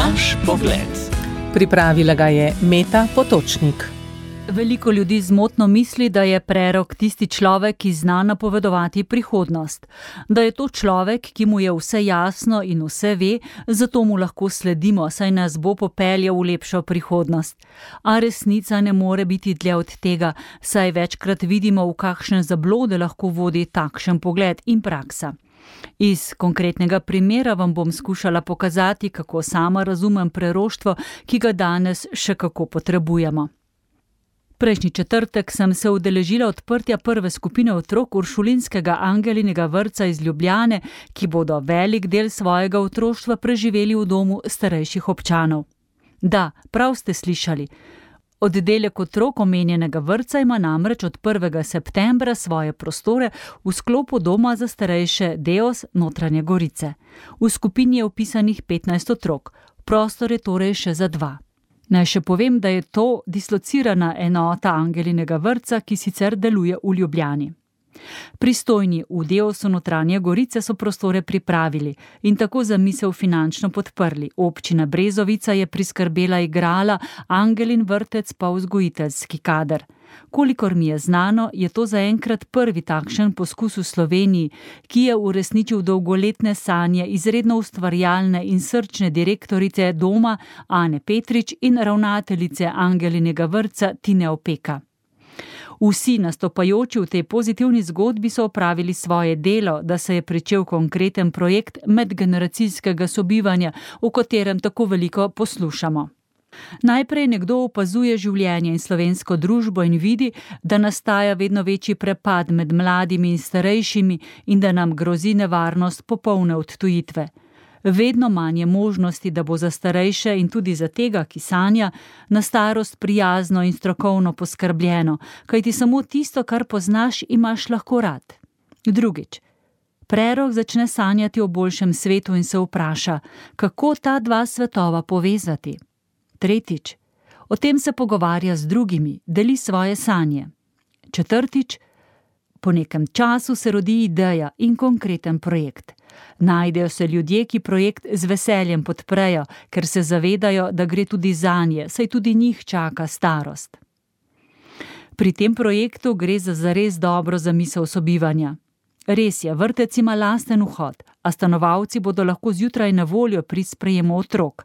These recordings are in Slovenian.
Naš pogled. Pripravila ga je Meta Potočnik. Veliko ljudi zmotno misli, da je prerok tisti človek, ki zna napovedovati prihodnost. Da je to človek, ki mu je vse jasno in vse ve, zato mu lahko sledimo, saj nas bo popeljal v lepšo prihodnost. A resnica ne more biti dlje od tega, saj večkrat vidimo, v kakšne zablode lahko vodi takšen pogled in praksa. Iz konkretnega primera vam bom skušala pokazati, kako sama razumem preroštvo, ki ga danes še kako potrebujemo. Prejšnji četrtek sem se udeležila odprtja prve skupine otrok Uršulinskega angelinega vrca iz Ljubljane, ki bodo velik del svojega otroštva preživeli v domu starejših občanov. Da, prav ste slišali. Oddelek otrok omenjenega vrca ima namreč od 1. septembra svoje prostore v sklopu doma za starejše Deos Notranje Gorice. V skupini je upisanih 15 otrok, prostor je torej še za dva. Naj še povem, da je to dislocirana enota Angelinega vrca, ki sicer deluje v Ljubljani. Pristojni v Deosu notranje Gorice so prostore pripravili in tako za misel finančno podprli. Občina Brezovica je priskrbela igrala, Angelin vrtec pa vzgojiteljski kader. Kolikor mi je znano, je to zaenkrat prvi takšen poskus v Sloveniji, ki je uresničil dolgoletne sanje izredno ustvarjalne in srčne direktorice doma Ane Petrič in ravnateljice Angelinega vrca Tine Opeka. Vsi nastopajoči v tej pozitivni zgodbi so opravili svoje delo, da se je pričel konkreten projekt medgeneracijskega sobivanja, o katerem tako veliko poslušamo. Najprej nekdo opazuje življenje in slovensko družbo in vidi, da nastaja vedno večji prepad med mladimi in starejšimi in da nam grozi nevarnost popolne odtujitve vedno manj je možnosti, da bo za starejše in tudi za tega, ki sanja, na starost prijazno in strokovno poskrbljeno, kajti samo tisto, kar poznaš, imaš lahko rad. Drugič. Prerok začne sanjati o boljšem svetu in se vpraša, kako ta dva svetova povezati. Tretjič. O tem se pogovarja z drugimi, deli svoje sanje. Četrtič. Po nekem času se rodi ideja in konkreten projekt. Najdejo se ljudje, ki projekt z veseljem podprejo, ker se zavedajo, da gre tudi za nje, saj tudi njih čaka starost. Pri tem projektu gre za zares dobro zamisel sobivanja. Res je, vrtec ima lasten vhod, a stanovalci bodo lahko zjutraj na voljo pri sprejemu otrok.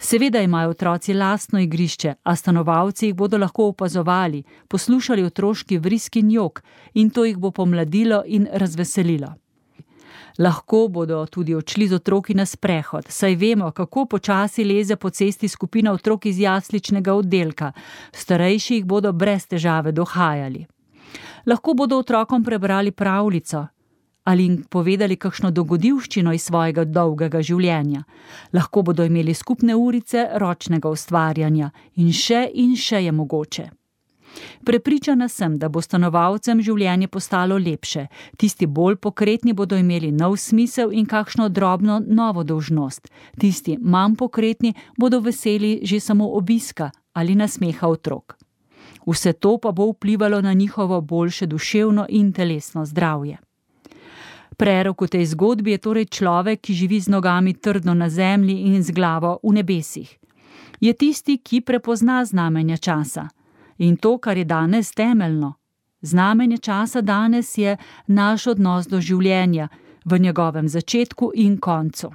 Seveda imajo otroci lastno igrišče, a stanovalci jih bodo lahko opazovali, poslušali otroški vriski in jok, in to jih bo pomladilo in razveselilo. Lahko bodo tudi odšli z otroki na sprehod, saj vemo, kako počasi leze po cesti skupina otrok iz jasličnega oddelka, starejši jih bodo brez težave dohajali. Lahko bodo otrokom prebrali pravljico ali jim povedali kakšno dogodivščino iz svojega dolgega življenja. Lahko bodo imeli skupne urice ročnega ustvarjanja in še in še je mogoče. Prepričana sem, da bo stanovalcem življenje postalo lepše, tisti bolj pokretni bodo imeli nov smisel in kakšno drobno novo dožnost, tisti manj pokretni bodo veseli že samo obiska ali nasmeha otrok. Vse to pa bo vplivalo na njihovo boljše duševno in telesno zdravje. Prerok v tej zgodbi je torej človek, ki živi z nogami trdno na zemlji in z glavo v nebesih. Je tisti, ki prepozna znamenja časa in to, kar je danes temeljno. Znamenje časa danes je naš odnos do življenja v njegovem začetku in koncu.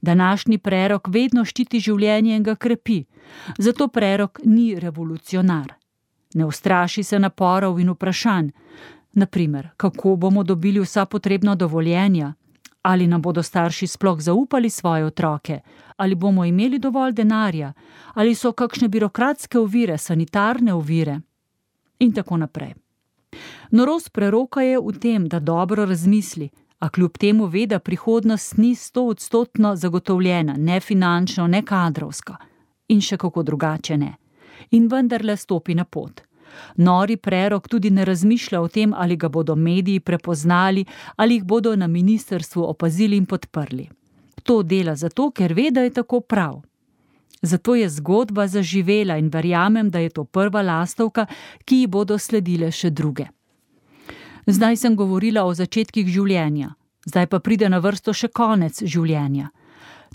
Današnji prerok vedno ščiti življenje in ga krepi, zato prerok ni revolucionar. Ne ustraši se naporov in vprašanj, naprimer, kako bomo dobili vsa potrebna dovoljenja, ali nam bodo starši sploh zaupali svoje otroke, ali bomo imeli dovolj denarja, ali so kakšne birokratske ovire, sanitarne ovire in tako naprej. Norost preroka je v tem, da dobro razmisli, a kljub temu ve, da prihodnost ni sto odstotno zagotovljena, ne finančno, ne kadrovsko in še kako drugače ne. In vendarle stopi na pot. Nori prerok tudi ne razmišlja o tem, ali ga bodo mediji prepoznali, ali jih bodo na ministrstvu opazili in podprli. To dela zato, ker ve, da je tako prav. Zato je zgodba zaživela in verjamem, da je to prva lastovka, ki ji bodo sledile še druge. Zdaj sem govorila o začetkih življenja, zdaj pa pride na vrsto še konec življenja.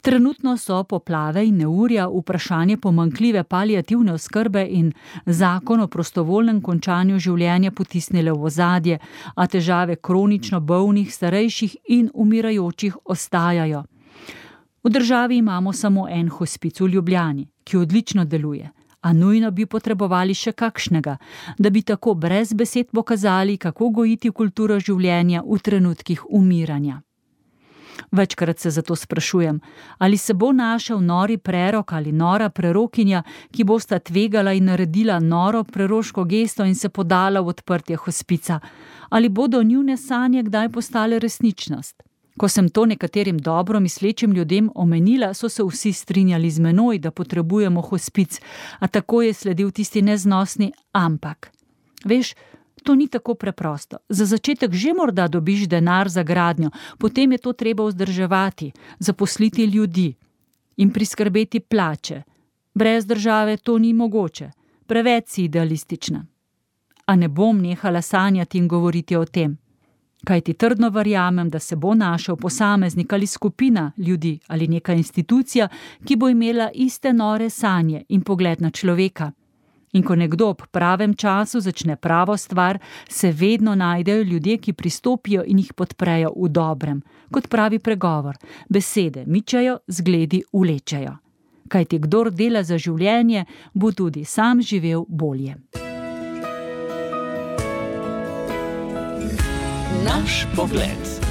Trenutno so poplave in neurja vprašanje pomankljive palijativne oskrbe in zakon o prostovoljnem končanju življenja potisnile v ozadje, a težave kronično bolnih, starejših in umirajočih ostajajo. V državi imamo samo en hospic v Ljubljani, ki odlično deluje, a nujno bi potrebovali še kakšnega, da bi tako brez besed pokazali, kako gojiti kulturo življenja v trenutkih umiranja. Večkrat se zato sprašujem, ali se bo našel nori prerok ali nora prerokinja, ki bosta tvegala in naredila noro preroško gesto in se podala v odprtje hospica, ali bodo njune sanje kdaj postale resničnost. Ko sem to nekaterim dobro mislečim ljudem omenila, so se vsi strinjali z menoj, da potrebujemo hospic, a tako je sledil tisti neznosni ampak. Veš, to ni tako preprosto. Za začetek že morda dobiš denar za gradnjo, potem je to treba vzdrževati, zaposliti ljudi in priskrbeti plače. Brez države to ni mogoče, preveč si idealistična. A ne bom nehala sanjati in govoriti o tem. Kaj ti trdno verjamem, da se bo našel posameznik ali skupina ljudi ali neka institucija, ki bo imela iste nore sanje in pogled na človeka. In ko nekdo ob pravem času začne pravo stvar, se vedno najdejo ljudje, ki pristopijo in jih podprejo v dobrem, kot pravi pregovor: besede mičajo, zgledi ulečajo. Kaj ti kdor dela za življenje, bo tudi sam živel bolje. Naš pogled.